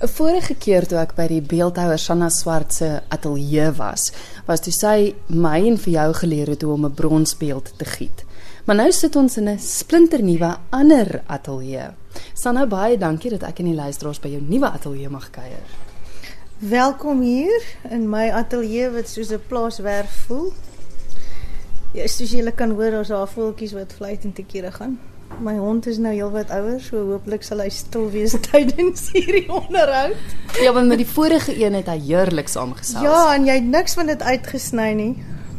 'n Vorige keer toe ek by die beeldhouer Sanna Swart se ateljee was, was toe sy my en vir jou geleer het hoe om 'n bronsbeeld te giet. Maar nou sit ons in 'n splinternuwe ander ateljee. Sanna, baie dankie dat ek en die luisteraars by jou nuwe ateljee mag kuier. Welkom hier in my ateljee wat soos 'n plaaswerf voel. Ja, soos julle kan hoor, daar's daar voeltjies wat fluit en te kere gaan. My hond is nou heelwat ouer, so hooplik sal hy stil wees tydens hierdie onderhoud. Ja, want met die vorige een het hy heerlik saamgesels. Ja, en jy het niks van dit uitgesny nie.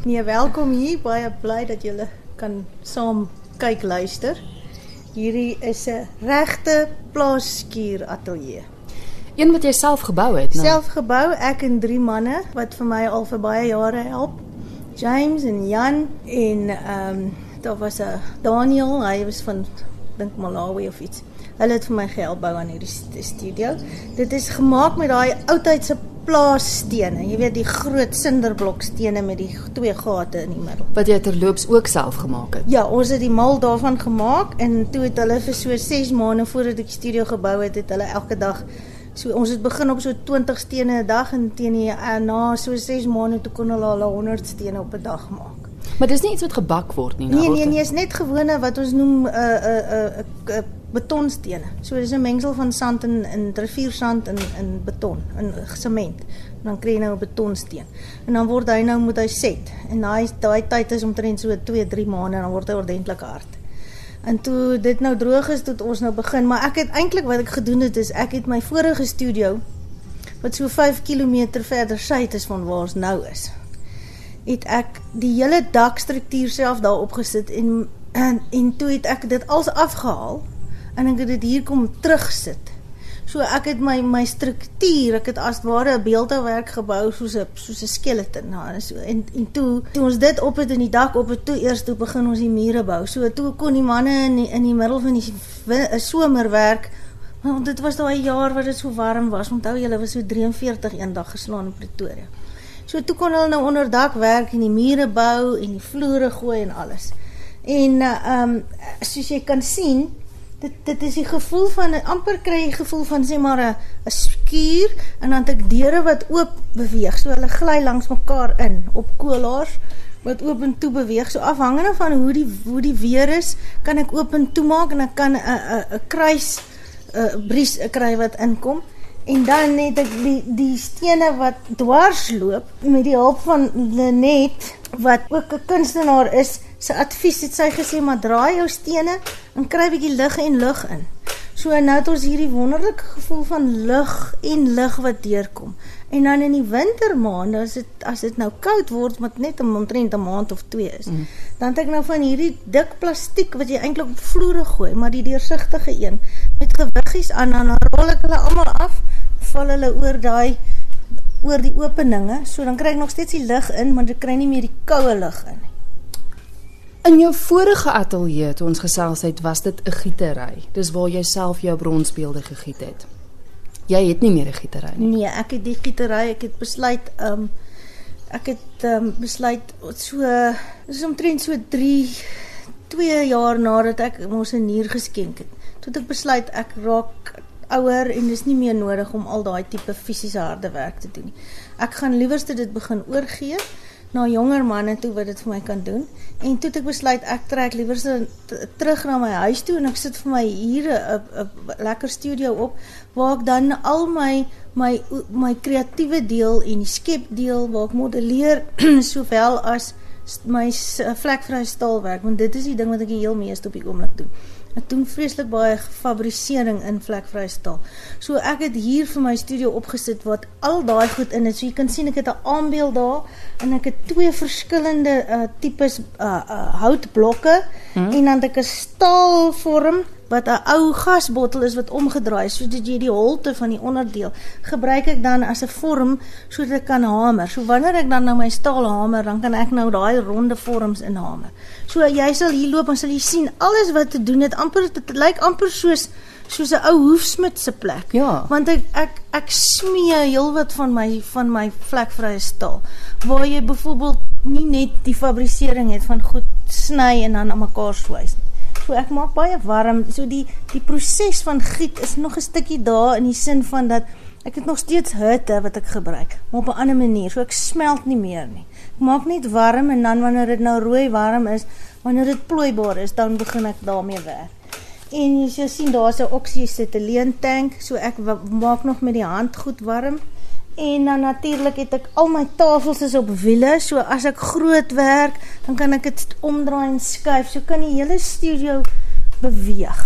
Nee, welkom hier. Baie bly dat julle kan saam kyk luister. Hierdie is 'n regte plaasskuur ateljee. Een wat jy self gebou het, nou. Self gebou, ek en drie manne wat vir my al vir baie jare help. James en Jan en ehm um, daar was 'n Daniel, hy was van dink Malawi of iets. Hulle het vir my gehelp bou aan hierdie studio. Dit is gemaak met daai oudheidse plaasstene. Jy weet die groot sinderblokstene met die twee gate in die middel. Wat jy terloops ook self gemaak het. Ja, ons het die mal daarvan gemaak en toe het hulle vir so 6 maande voordat ek die studio gebou het, het hulle elke dag So ons het begin op so 20 stene 'n dag en teen die uh, na so 6 maande toe kon hulle al 100 stene op 'n dag maak. Maar dis nie iets wat gebak word nie. Nee, nee, nee, is net gewone wat ons noem 'n 'n 'n betonstene. So dis 'n mengsel van sand en en riviersand en en beton, en sement. Dan kry jy nou 'n betonsteen. En dan word hy nou moet hy set. En daai daai tyd is omtrent so 2, 3 maande en dan word hy ordentlik hard. En toe dit nou droog is, het ons nou begin, maar ek het eintlik wat ek gedoen het is ek het my vorige studio wat so 5 km verder suid is van waar ons nou is. Het ek die hele dakstruktuur self daar opgesit en en en toe het ek dit als afgehaal en ek het dit hier kom terugsit. So ek het my my struktuur, ek het as ware 'n beeldhouwerk gebou soos 'n soos 'n skeleton. Nou so en en toe toe ons dit op het in die dak op het toe eers toe begin ons die mure bou. So toe kon die manne in die, in die middel van die 'n somerwerk want dit was daai jaar wat dit so warm was. Onthou julle was so 43 eendag geslaan in Pretoria. So toe kon hulle nou onder dak werk en die mure bou en die vloere gooi en alles. En uh, ehm um, soos jy kan sien, dit dit is die gevoel van amper kry jy gevoel van sê maar 'n 'n skuur en dan het ek deure wat oop beweeg. So hulle gly langs mekaar in op koelaars wat oop en toe beweeg. So afhangende van hoe die hoe die weer is, kan ek oop en toe maak en ek kan 'n 'n 'n kruis 'n bries kry wat inkom. En dan net ek die die stene wat dwars loop met die hulp van Lenet wat ook 'n kunstenaar is sy advies het sy gesê maar draai jou stene en kry 'n bietjie lig en lug in. So nou het ons hierdie wonderlike gevoel van lig en lig wat deurkom. En dan in die wintermaande as dit as dit nou koud word met net omtrent 'n maand of 2 is, mm. dan het ek nou van hierdie dik plastiek wat jy eintlik op vloere gooi, maar die deursigtige een met gewiggies aan en dan rol ek hulle almal af, val hulle oor daai oor die openinge, so dan kry ek nog steeds die lig in, maar ek kry nie meer die koue lig in nie. In jou vorige ateljee toe ons gesels het, was dit 'n gietery. Dis waar jy self jou bronsbeelde gegiet het. Jy het nie meer 'n gietery nie. Nee, ek het die gietery, ek het besluit um ek het um besluit so dis omtrent so 3 2 jaar nadat ek ons 'n nier geskenk het. Toe ek besluit ek raak ouer en dis nie meer nodig om al daai tipe fisiese harde werk te doen nie. Ek gaan liewerste dit begin oorgee na jonger manne toe wat dit vir my kan doen. En toe het ek besluit ek trek liewer terug na my huis toe en ek sit vir my hier 'n lekker studio op waar ek dan al my my my kreatiewe deel en die skep deel waar ek modelleer sowel as my vlekvrye staalwerk want dit is die ding wat ek die heel meeste op die oomblik doen. Ek doen vreeslik baie fabrikering in vlekvrye staal. So ek het hier vir my studio opgesit wat al daai goed in is. So jy kan sien ek het 'n aanbeeld daar en ek het twee verskillende uh tipes uh, uh houtblokke hmm. en dan 'n staalvorm wat 'n ou gasbottel is wat omgedraai is sodat jy die holte van die onderdeel gebruik ek dan as 'n vorm sodat ek kan hamer. So wanneer ek dan nou my staal hamer, dan kan ek nou daai ronde vorms inhamer. So jy sal hier loop en sal jy sien alles wat te doen het amper dit lyk amper soos soos 'n ou hoefsmid se plek. Ja. Want ek ek ek smee heelwat van my van my vlekvrye staal waar jy byvoorbeeld nie net die fabrikering het van goed sny en dan aan mekaar swys nie. So ek maak baie warm. So die die proses van giet is nog 'n stukkie daar in die sin van dat Ek het nog steeds hitte wat ek gebruik, maar op 'n ander manier. So ek smelt nie meer nie. Ek maak net warm en dan wanneer dit nou rooi warm is, wanneer dit plooibaar is, dan begin ek daarmee werk. En jy sien daar's 'n oksieseteleen tank, so ek maak nog met die hand goed warm. En dan natuurlik het ek al my tafels is op wiele, so as ek groot werk, dan kan ek dit omdraai en skuif. So kan die hele studio beweeg.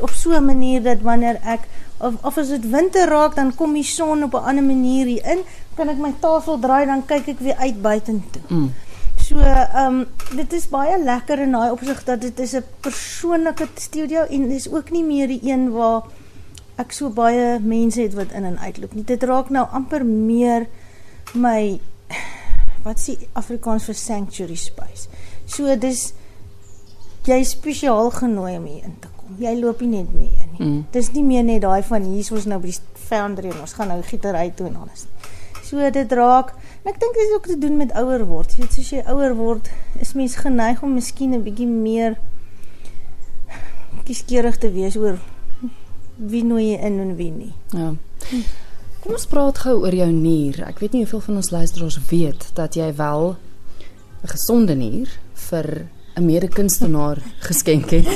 Op so 'n manier dat wanneer ek of of as dit winter raak, dan kom die son op 'n ander manier hier in, kan ek my tafel draai dan kyk ek weer uit buitentoe. Mm. So, ehm um, dit is baie lekker in daai opsig dat dit is 'n persoonlike studio en dis ook nie meer die een waar ek so baie mense het wat in en uitloop nie. Dit raak nou amper meer my wat sê Afrikaans vir sanctuary space. So dis jy spesiaal genooi om hier in te kom. Jy loop nie net mee nie. Mm. Dis nie meer net daai van hier ons nou by die foundry en ons gaan nou gietery toe en alles. So dit raak en ek dink dit is ook te doen met ouer word. Jy weet soos jy ouer word, is mens geneig om miskien 'n bietjie meer kieskeurig te wees oor wie nooi jy in en wie nie. Ja. Kom ons praat gou oor jou nier. Ek weet nie hoeveel van ons luisteraars weet dat jy wel 'n gesonde nier vir 'n medekunstenaar geskenk het.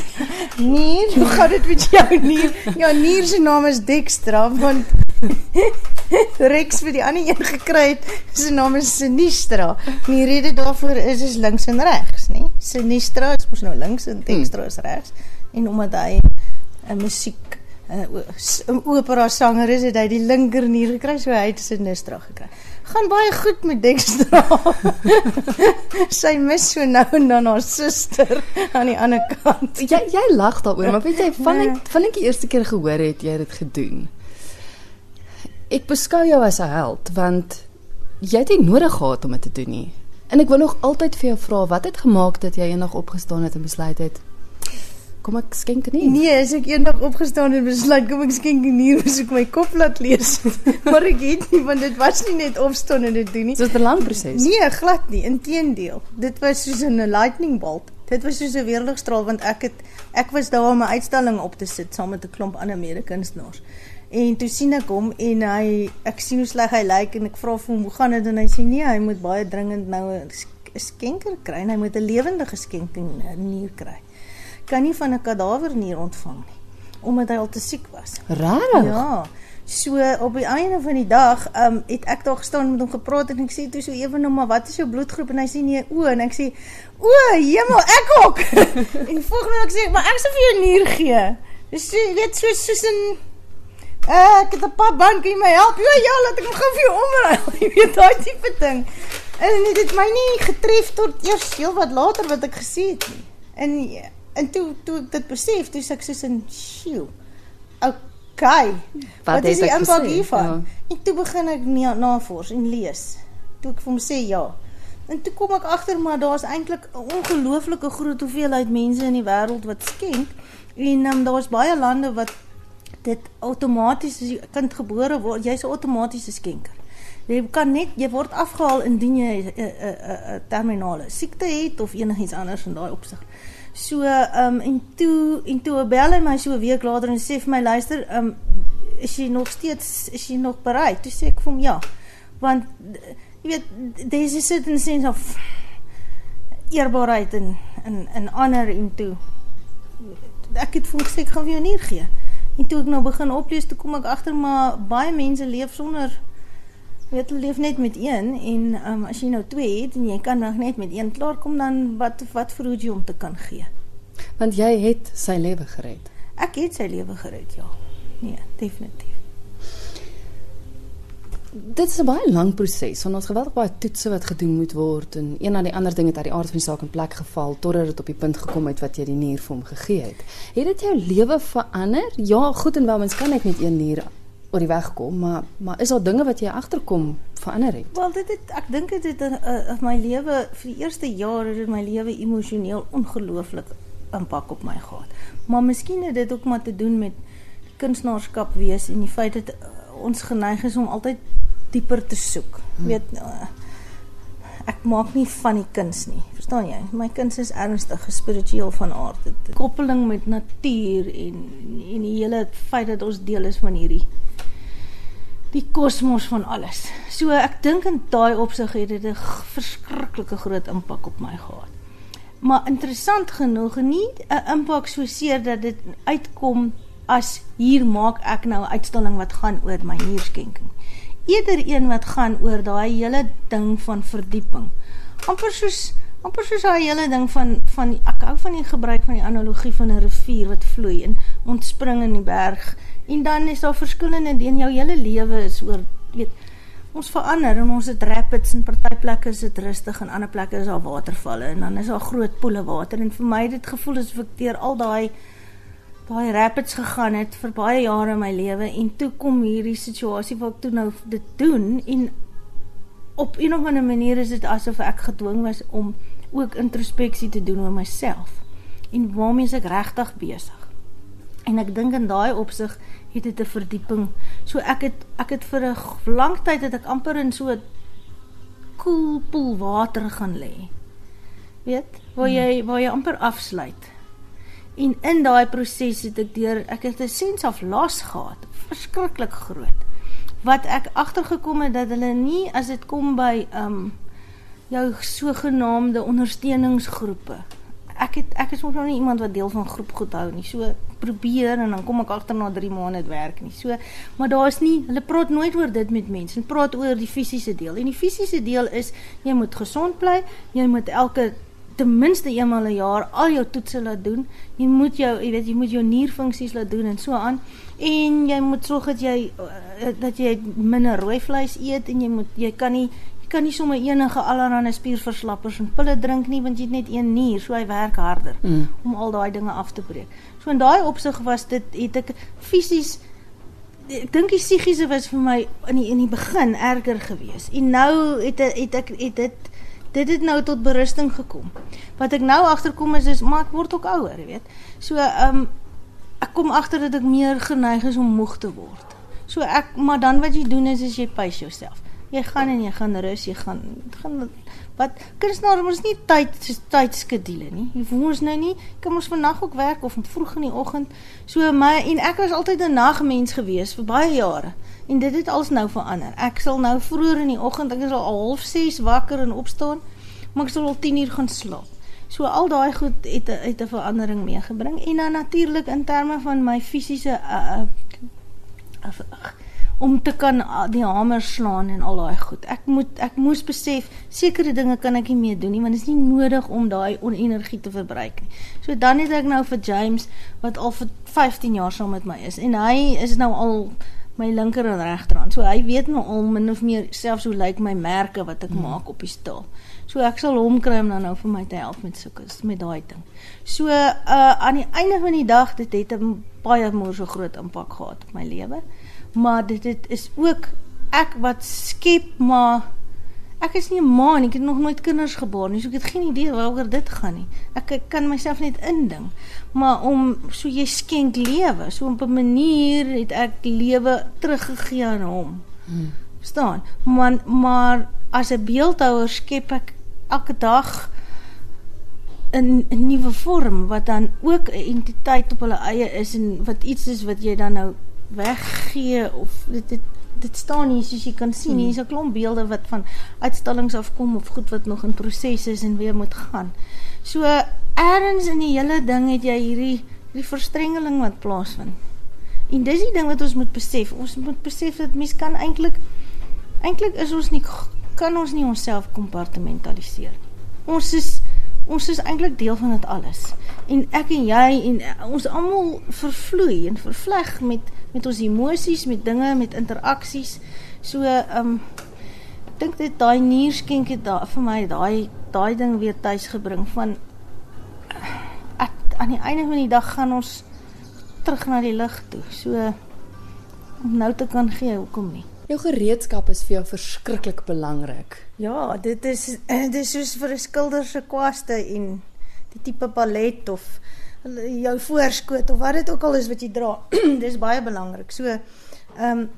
Nier, hoe gaan dit met jou nier? Ja, nier se naam is Dextra want Rex vir die ander een gekry het. Sy naam is Sinistra. Die rede daarvoor is is links en regs, nê? Sinistra is mos nou links en Dextra is regs en omdat hy 'n musiek 'n opera sanger is, het hy die linker nier gekry, so hy het Sinistra gekry gaan baie goed met Dextra. sy mis so nou en dan haar suster aan die ander kant. Jy jy lag daaroor, maar weet jy van ek nee. van ek die eerste keer gehoor het jy dit gedoen. Ek beskou jou as 'n held want jy het nie nodig gehad om dit te doen nie. En ek wil nog altyd vir jou vra wat het gemaak dat jy eendag opgestaan het en besluit het kom ek skenk nie. Nee, as ek eendag opgestaan en besluit kom ek skenk nie, moet ek my kop laat lees. maar ek het nie want dit was nie net opstaan en dit doen nie. Dit was 'n lang proses. Nee, glad nie. Inteendeel. Dit was soos 'n lightning bolt. Dit was soos 'n weerligstraal want ek het ek was daar om 'n uitstalling op te sit saam met 'n klomp ander mede-kunstenaars. En toe sien ek hom en hy ek sien hoe sleg hy lyk en ek vra vir hom hoe gaan dit en hy sê nee, hy moet baie dringend nou 'n skenker kry en hy moet 'n lewendige skenking nie kry kan nie van 'n kadaver nie ontvang nie omdat hy al te siek was. Rarig. Ja. So op die einde van die dag, ehm um, het ek daar gestaan met hom gepraat en ek sê toe so ewe nou maar wat is jou bloedgroep en hy sê nee o en ek sê o hemel ek ook. en volgende ek sê maar ek sal vir jou nier gee. Dis so jy weet so soos 'n uh, ek het 'n paar band kan jy my help? Ja ja, laat ek hom gou vir jou omruil. jy weet daai tipe ding. En dit het my nie getref tot eers heel wat later wat ek gesê het nie. En ja, En toe toe ek dit besef, toe ek soos in sjoe. Okay. Wat, wat is die impak hiervan? Ja. En toe begin ek navors en lees. Toe ek vir hom sê ja. En toe kom ek agter maar daar's eintlik 'n ongelooflike groot hoeveelheid mense in die wêreld wat skenk en um, daar's baie lande wat dit outomaties as jy kind gebore word, jy's 'n outomatiese skenker. Jy kan net jy word afgehaal indien jy 'n 'n 'n terminale siekte het of enigiets anders in daai opsig. So um, en toe en toe bel hy my so 'n week later en sê vir my luister, um, is jy nog steeds is jy nog bereid? Toe sê ek vir hom ja. Want jy weet there's a certain sense of eerbaarheid en en en honor in toe. Ek het vir hom gesê ek gaan vir jou nie gee. En toe ek nou begin oplees, toe kom ek agter maar baie mense leef sonder weet jy leef net met een en um, as jy nou twee het en jy kan nog net met een klaar kom dan wat wat verhoed jy om te kan gee? Want jy het sy lewe gered. Ek het sy lewe gered ja. Nee definitief. Dit is 'n baie lang proses want ons geweldig baie toetse wat gedoen moet word en een na die ander dinge het uit die aard van die saak in plek geval totdat dit op die punt gekom het wat jy die nier vir hom gegee het. Het dit jou lewe verander? Ja goed en wel mens kan net met een nier oor die weg kom, maar maar is daar dinge wat jy agterkom verander het? Wel dit het ek dink dit het in uh, my lewe vir die eerste jare het my lewe emosioneel ongelooflik impak op my gehad. Maar miskien het dit ook maar te doen met kunstenaarskap wees en die feit dat uh, ons geneig is om altyd dieper te soek. Hmm. Weet uh, ek maak nie van die kuns nie. Verstaan jy? My kuns is ernstig, spiritueel van aard. Dit koppeling met natuur en en die hele feit dat ons deel is van hierdie die kosmos van alles. So ek dink in daai opsig het dit 'n verskriklike groot impak op my gehad. Maar interessant genoeg, nie 'n impak so seer dat dit uitkom as hier maak ek nou 'n uitstalling wat gaan oor my nierskenking. Eerder een wat gaan oor daai hele ding van verdieping. Amper soos amper soos daai hele ding van van ek hou van die gebruik van die analogie van 'n rivier wat vloei en ontspring in die berg. En dan is daar verskillende in jou hele lewe is oor weet ons verander en ons het rapids en party plekke is dit rustig en ander plekke is daar watervalle en dan is daar groot poele water. En vir my het dit gevoel asof ek deur al daai daai rapids gegaan het vir baie jare in my lewe en toe kom hierdie situasie waar ek toe nou dit doen en op 'n of ander manier is dit asof ek gedwing was om ook introspeksie te doen oor myself en waarmee ek regtig besig En ek dink in daai opsig het dit 'n verdieping. So ek het ek het vir 'n lang tyd het ek amper in so 'n koel poel water gaan lê. Weet, waar jy waar jy amper afsluit. En in daai proses het ek deur ek het 'n sense of loss gehad, verskriklik groot. Wat ek agtergekom het dat hulle nie as dit kom by um jou sogenaamde ondersteuningsgroepe ek het ek is nog nie iemand wat deel van groep goed hou nie. So probeer en dan kom ek agter na 3 maande dit werk nie. So maar daar's nie hulle praat nooit oor dit met mense. Hulle praat oor die fisiese deel. En die fisiese deel is jy moet gesond bly. Jy moet elke ten minste eenmal 'n jaar al jou toetse laat doen. Jy moet jou, jy weet, jy moet jou nierfunksies laat doen en so aan. En jy moet sorg dat jy eh, dat jy minder rooi vleis eet en jy moet jy kan nie kan nie sommer enige allerlei spierverslappers en pille drink nie want jy het net een nier, so hy werk harder mm. om al daai dinge af te breek. So in daai opsig was dit het ek fisies ek dink die psigiese was vir my in die in die begin erger geweest. En nou het het ek het dit dit het nou tot berusting gekom. Wat ek nou agterkom is is maar ek word ook ouer, jy weet. So ehm um, ek kom agter dat ek meer geneig is om moeg te word. So ek maar dan wat jy doen is is jy pace jouself jy gaan en jy gaan rus, jy gaan gaan wat kunstenaar ons nie tyd so tydskedule nie. Jy voel ons nou nie, kom ons vannag ook werk of vroeg in die oggend. So my en ek was altyd 'n nagmens gewees vir baie jare. En dit het als nou verander. Ek sal nou vroeër in die oggend, ek is al half 6 wakker en opstaan, maar ek sal al 10 uur gaan slaap. So al daai goed het het 'n verandering meegebring en dan natuurlik in terme van my fisiese uh, uh, uh, om te kan ah, die hamer slaan en al daai goed. Ek moet ek moes besef sekere dinge kan ek nie meer doen nie want dit is nie nodig om daai onenergie te verbruik nie. So dan het ek nou vir James wat al vir 15 jaar saam met my is en hy is nou al my linker en regterhand. So hy weet nou al min of meer selfs hoe lyk my merke wat ek hmm. maak op die stoel. So ek sal hom kry om dan nou vir my te help met sulke met daai ding. So uh aan die einde van die dag dit het 'n baie moeë so groot impak gehad op my lewe maar dit dit is ook ek wat skep maar ek is nie 'n ma nie ek het nog nooit kinders gebore nie so ek het geen idee waaroor dit gaan nie. Ek, ek kan myself net inding maar om so jy skenk lewe so op 'n manier het ek lewe teruggegee aan hom. Hmm. verstaan? Maar maar as 'n beeldhouer skep ek elke dag 'n 'n nuwe vorm wat dan ook 'n entiteit op hulle eie is en wat iets is wat jy dan nou weggee of dit dit dit staan hier soos jy kan sien hmm. hier's 'n klomp beelde wat van uitstallings afkom of goed wat nog in proses is en weer moet gaan. So eers in die hele ding het jy hierdie hierdie verstrengeling wat plaasvind. En dis die ding wat ons moet besef. Ons moet besef dat mens kan eintlik eintlik is ons nie kan ons nie onsself kompartmentaliseer. Ons is ons is eintlik deel van dit alles. En ek en jy en ons almal vervloei en vervleg met met ons emosies, met dinge, met interaksies. So ehm um, ek dink dit daai nierskenk het daar vir my daai daai ding weer tuis gebring van ek, aan die einde van die dag gaan ons terug na die lig toe. So om nou te kan gee, hoekom nie? Jou gereedskap is vir jou verskriklik belangrik. Ja, dit is dit is soos vir 'n skilder se kwaste en die tipe palet of jou voorskoot of wat dit ook al is wat jy dra. dis baie belangrik. So ehm um,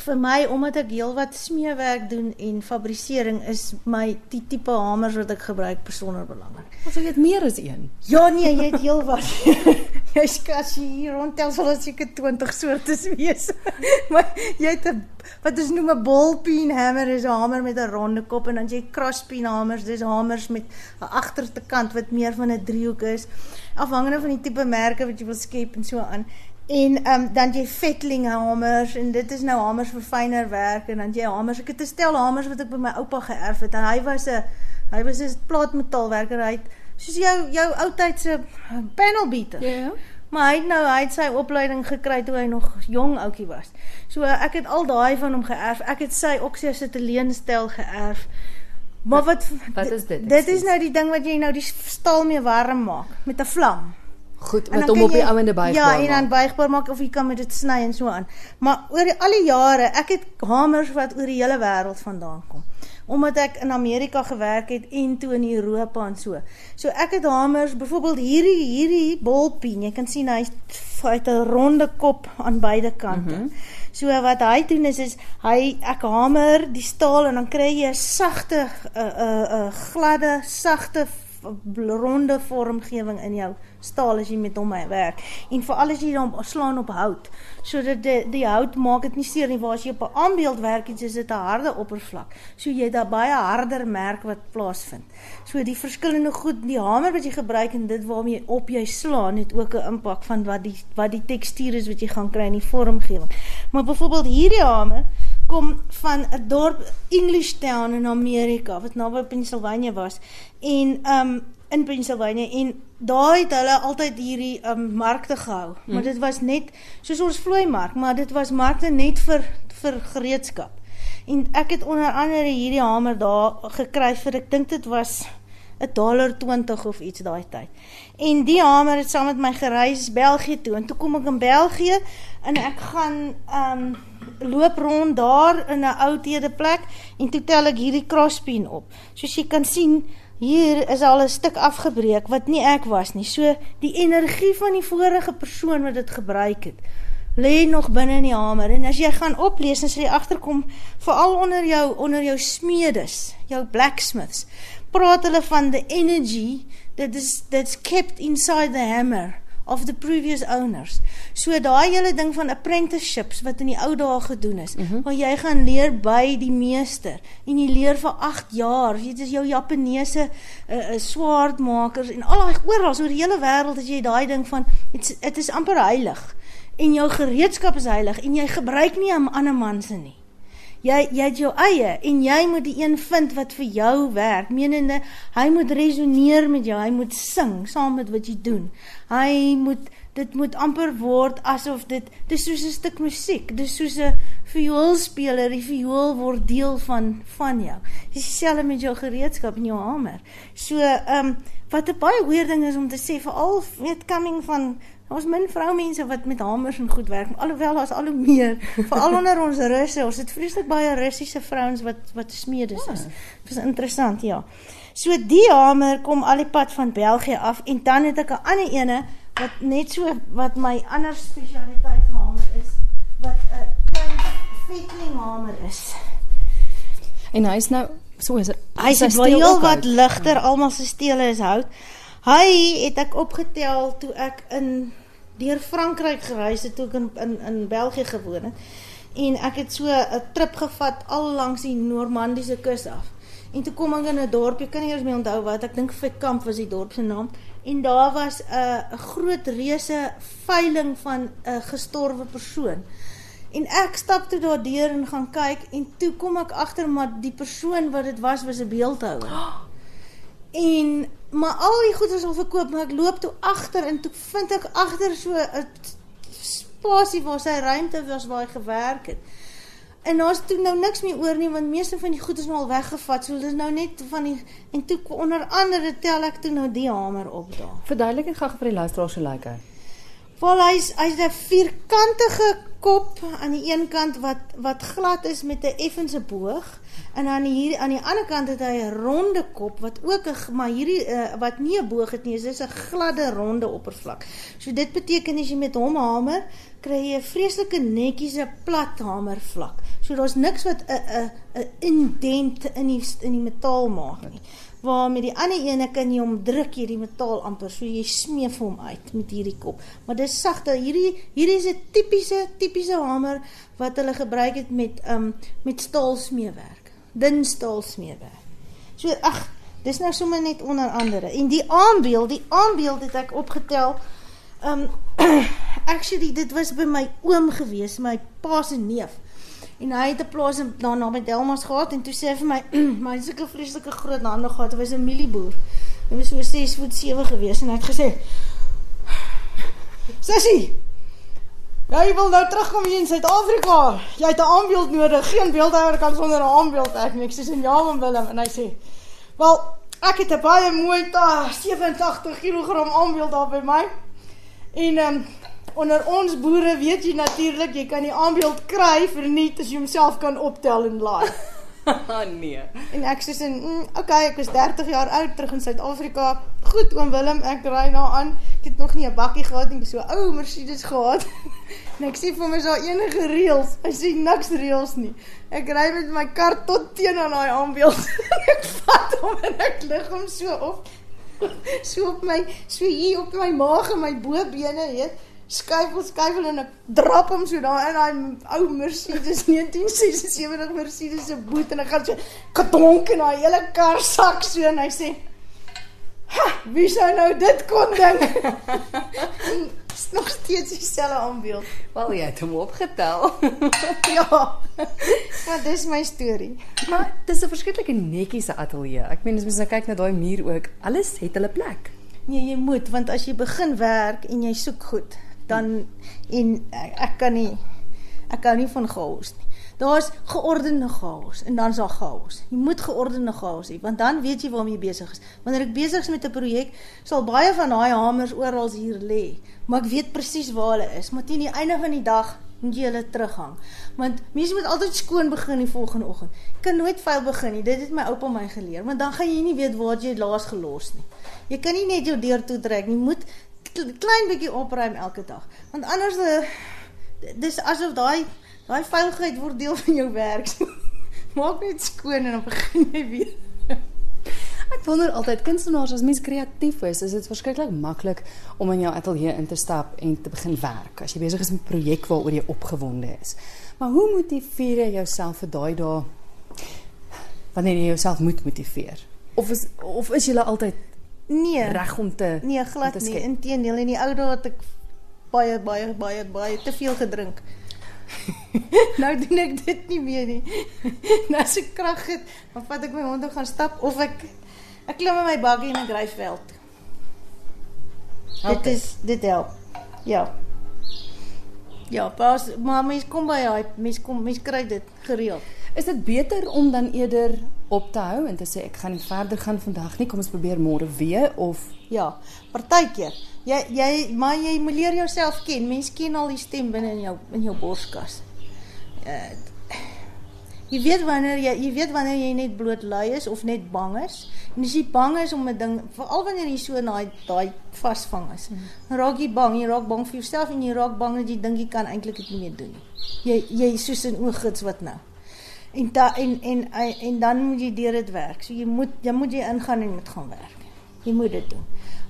vir my omdat ek heelwat smeewerk doen en fabrikering is my die tipe hamers wat ek gebruik besonder belangrik. Ons het meer as een. Ja nee, jy het heelwat. jy skas hier rondtel sal dit seker 20 soorte wees. maar jy het 'n wat ons noem 'n ballpeen hamer is 'n hamer met 'n ronde kop en dan jy crosspeen hamers, dis hamers met 'n agterste kant wat meer van 'n driehoek is, afhangende van die tipe merke wat jy wil skep en so aan. En um, dan jy Fettling hamers en dit is nou hamers vir fynere werk en dan jy hamers. Ek het 'n stel hamers wat ek by my oupa geërf het en hy was 'n hy was 'n plaatmetaalwerker. Hy het soos jou jou ou tyd se panel beater. Ja. Yeah. Maar hy het nou hy het sy opleiding gekry toe hy nog jong ouetjie was. So ek het al daai van hom geërf. Ek het sy Oxia se teleenstel geërf. Maar wat wat is dit? Dit is nou die ding wat jy nou die staal mee warm maak met 'n vlam. Goed, met hom op die ouende buigbaar. Ja, en dan buigbaar maak of jy kan met dit sny en so aan. Maar oor die, al die jare, ek het hamers wat oor die hele wêreld vandaan kom. Omdat ek in Amerika gewerk het en toe in Europa en so. So ek het hamers, byvoorbeeld hierdie hierdie bolpien, jy kan sien hy het 'n ronde kop aan beide kante. Mm -hmm. So wat hy doen is is hy ek hamer die staal en dan kry jy 'n sagte 'n uh, 'n uh, uh, gladde, sagte ronde vormgewing in jou staal as jy met hom werk. En veral as jy hom slaan op hout, sodat die die hout maak dit nie seer nie. Waar as jy op 'n aanbeeld werk, is dit 'n harde oppervlak. So jy daar baie harder merk wat plaasvind. So die verskillende goed, die hamer wat jy gebruik en dit waarmee jy op jy slaan, het ook 'n impak van wat die wat die tekstuur is wat jy gaan kry in die vormgewing. Maar byvoorbeeld hierdie hamer kom van 'n dorp English Town in Amerika wat naby Pennsylvania was en um in Pennsylvania en daar het hulle altyd hierdie um markte gehou. Hmm. Maar dit was net soos ons vloei mark, maar dit was markte net vir vir gereedskap. En ek het onder andere hierdie hamer daar gekry vir ek dink dit was 'n dollar 20 of iets daai tyd. En die hamer het saam met my gereis België toe en toe kom ek in België en ek gaan um loop rond daar in 'n ou teede plek en toe tel ek hierdie crosspeen op. Soos jy kan sien, hier is al 'n stuk afgebreek wat nie ek was nie. So die energie van die vorige persoon wat dit gebruik het, lê nog binne in die hamer. En as jy gaan oplees en jy agterkom, veral onder jou onder jou smedes, jou blacksmiths, praat hulle van the energy that is that's kept inside the hammer of the previous owners. So daai hele ding van apprenticeships wat in die ou dae gedoen is, mm -hmm. waar jy gaan leer by die meester en jy leer vir 8 jaar. Dit is jou Japaneese uh, uh, swaardmakers en al daai oral oor die hele wêreld as jy daai ding van dit is amper heilig en jou gereedskap is heilig en jy gebruik nie 'n ander man se nie. Jy jy het jou eie en jy moet die een vind wat vir jou werk. Menende hy moet resoneer met jou, hy moet sing saam met wat jy doen. Hy moet dit moet amper word asof dit dis soos 'n stuk musiek, dis soos 'n vioolspeler, die viool word deel van van jou. Dis dieselfde met jou gereedskap en jou hamer. So, ehm um, wat 'n baie goeie ding is om te sê veral weet coming van ons min vroumense wat met hamers en goed werk, alhoewel daar's al hoe meer, veral onder ons russe, ons het vreeslik baie russiese vrouens wat wat smedes is. Dit is interessant, ja. So die hamer kom al die pad van België af en dan het ek 'n ander ene wat net so wat my ander spesialiteit hamer is wat 'n klein fettling hamer is. En hy's nou so is hy's heel wat ligter, almal se stele is hout. Hy het ek opgetel toe ek in deur Frankryk gereis het toe ek in in, in België gewoon het. En ek het so 'n trip gevat al langs die Normandiese kus af. En toe kom ek in 'n dorp, ek kan nie eers meer onthou wat, ek dink Vetkamp was die dorp se naam. En daar was 'n groot reuse veiling van 'n gestorwe persoon. En ek stap toe daardeur en gaan kyk en toe kom ek agter maar die persoon wat dit was was 'n beeldhouer. En maar al die goeder is al verkoop, maar ek loop toe agter en toe vind ek agter so 'n spasie waar sy ruimte was waar hy gewerk het. En daar's toe nou niks meer oor nie want meeste van die goed is nou al weggevat. So dis nou net van die en toe onder andere tel ek toe nou die hamer op daar. Verduidelik dit gou vir die luisteraars so lyk hy. Wel hy's hy's 'n vierkantige kop aan die een kant wat wat glad is met 'n effense boog en aan hier aan die ander kant het hy 'n ronde kop wat ook 'n maar hierdie uh, wat nie 'n boog het nie, dis 'n gladde ronde oppervlak. So dit beteken as jy met hom hamer, kry jy 'n vreeslike netjiese plat hamervlak. So daar's niks wat 'n 'n 'n indent in die in die metaal maak nie waar met die ander ene kan jy hom druk hierdie metaal amper so jy smeef hom uit met hierdie kop. Maar dis sagte. Hierdie hierdie is 'n tipiese tipiese hamer wat hulle gebruik het met um met staalsmeewerk. Dun staalsmeewerk. So ag, dis nou sommer net onder andere. En die aanbeeld, die aanbeeld het ek opgetel. Um actually dit was by my oom gewees, my pa se neef. En hy het 'n plaas in daarna met Delmas gehad en toe sê hy vir my, "My sulke vreeslike groot hande gehad. Hy was 'n mielieboer. Hy was so 6 voet 7 gewees en hy het gesê, "Sussie, jy wil nou terugkom hier in Suid-Afrika. Jy het 'n aanbeeld nodig. Geen beeldhouer kan sonder 'n aanbeeld werk nie." Ek sê, "Ja, man Willem." En hy sê, "Wel, ek het 'n baie mooi ta 87 kg aanbeeld daar by my." En ehm um, onder ons boere weet jy natuurlik jy kan die aanbeeld kry vir niks as jy homself kan optel en laai. nee. En ek sê sin, mm, okay, ek was 30 jaar oud terug in Suid-Afrika. Goed oom Willem, ek ry nou aan. Ek het nog nie 'n bakkie gehad nie, so ou Mercedes gehad. en ek sê vir my is daar enige reëls? Hy sê niks reëls nie. Ek ry met my kar tot teen aan daai aanbeeld. ek vat hom en ek lig hom so op. so op my so hier op my maag en my bobene, weet skuifel skuifel en ek drap hom so daar in daai ou Mercedes 1976 Mercedes se boot en ek gaan so gedonk in daai hele kar sak so en hy sê ha wie sou nou dit kon ding is nog steeds dieselfde aanbeeld. Wel jy het hom opgetel. Ja. Maar dis my storie. Maar dis 'n verskriklike netjiese ateljee ek meen as mens nou kyk na daai muur ook alles het hulle plek. Nee, jy moet want as jy begin werk en jy soek goed, dan en ek, ek kan nie ek hou nie van chaos nie. Daar's geordende chaos en dan's daar chaos. Jy moet geordende chaos hê want dan weet jy waarmee jy besig is. Wanneer ek besig is met 'n projek, sal baie van daai hamers oral hier lê, maar ek weet presies waar hulle is. Maar teen die einde van die dag moet jy hulle terughang. Want mense moet altyd skoon begin die volgende oggend. Jy kan nooit vuil begin nie. Dit het my oupa my geleer, want dan gaan jy nie weet waar jy laas gelos nie. Jy kan nie net jou deur toe trek nie. Jy moet klein bietjie opruim elke dag. Want anders uh, dis asof daai daai veiligheid word deel van jou werk. Maak net skoon en dan begin jy weer. Ek wonder altyd kunstenaars as mens kreatief is, is dit verskriklik maklik om in jou ateljee in te stap en te begin werk as jy besig is met 'n projek waaroor jy opgewonde is. Maar hoe motiveer jy jouself vir daai dae wanneer jy jouself moet motiveer? Of is of is jy altyd Nee, reg om te Nee, glad te nie. Inteendeel, in die ou dae het ek baie baie baie baie te veel gedrink. nou doen ek dit nie meer nie. nou as ek krag het, dan vat ek my hond en gaan stap of ek ek klim in my bakkie en ek ry veld. Okay. Dit is dit help. Ja. Ja, pas maar mens kom by hy, mens kom mens kry dit gereeld. Is dit beter om dan eerder op te hou en te sê ek gaan nie verder gaan vandag nie, kom ons probeer môre weer of ja, partykeer. Jy jy maar jy moet leer jouself ken. Mense ken al die stem binne in jou in jou borskas. Uh, jy weet wanneer jy jy weet wanneer jy net bloot lui is of net bang is. En as jy bang is om 'n ding, veral wanneer jy so daai daai vasvang is, hmm. dan raak jy bang. Jy raak bang vir jouself en jy raak bang dat jy dink jy kan eintlik dit nie meer doen nie. Jy jy soos 'n ooggids wat nou en da, en, en en dan moet jy deur dit werk. So jy moet jy moet jy ingaan en moet gaan werk. Jy moet dit doen.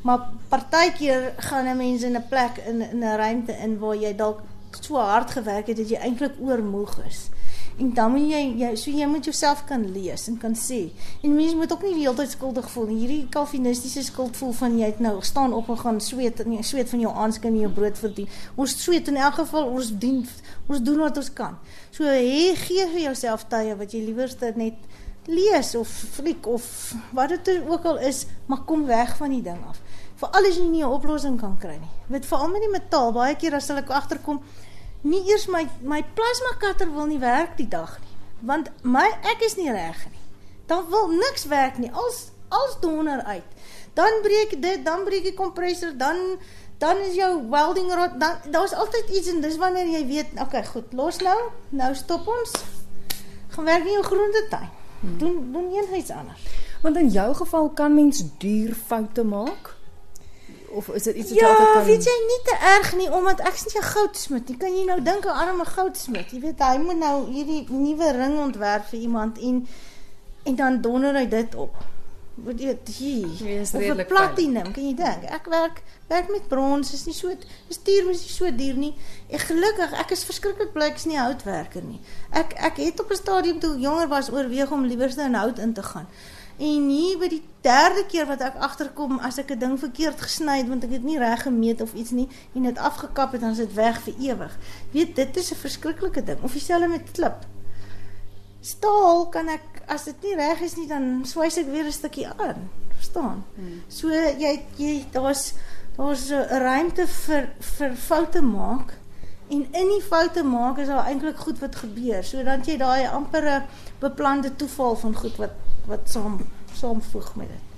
Maar partykeer gaan 'n mens in 'n plek in 'n ruimte in waar jy dalk so hard gewerk het dat jy eintlik oormoeg is. En dan moet jy jy so jy moet jouself kan lees en kan sê. En mense moet ook nie die hele tyd skuldig voel nie. Hierdie kalvinistiese skuldgevoel van jy het nou staan op en gaan sweet en jy sweet van jou aanskin en jou brood verdien. Ons sweet in elk geval ons dien ons doen wat ons kan. So hê gee vir jouself tye wat jy liewerste net lees of fliek of wat dit ook al is, maar kom weg van die ding af. Vir alles jy nie 'n oplossing kan kry nie. Weet veral met die metaal, baie keer as hulle agterkom nie eers my my plasma cutter wil nie werk die dag nie. Want my ek is nie reg nie. Dan wil niks werk nie. Als als donder uit. Dan breek dit, dan breek die kompressor, dan dan is jou welding rod dan daar's altyd iets en dis wanneer jy weet, okay, goed, los nou. Nou stop ons. Gaan werk in jou groentetuin. Hmm. Doen doen enigiets anders. Want in jou geval kan mens duur foute maak? Of is dit iets wat ja, jy altyd kan Ja, weet jy nie te erg nie omdat ek's nie 'n goudsmid. Jy kan jy nou dink 'n arme goudsmid. Jy weet hy moet nou hierdie nuwe ring ontwerp vir iemand en en dan donder hy dit op. Wat jy hier. Is redelik platinum, kan jy dink? Ek werk werk met brons, is nie so is duur, is nie so duur nie. Ek gelukkig, ek is verskriklik bly ek's nie 'n houtwerker nie. Ek ek het op 'n stadium toe jonger was oorweeg om liewerste in hout in te gaan. En hier by die derde keer wat ek agterkom as ek 'n ding verkeerd gesny het want ek het nie reg gemeet of iets nie en dit afgekap het dan is dit weg vir ewig. Weet dit is 'n verskriklike ding. Of dieselfde met klip. Staal kan ek as dit nie reg is nie dan swys ek weer 'n stukkie aan. Verstaan? Hmm. So jy jy daar's daar's 'n ruimte vir vir foute maak. En in die foute maak is daar eintlik goed wat gebeur. Sodat jy daai ampere beplande toeval van goed wat wat saam saamvoeg met dit.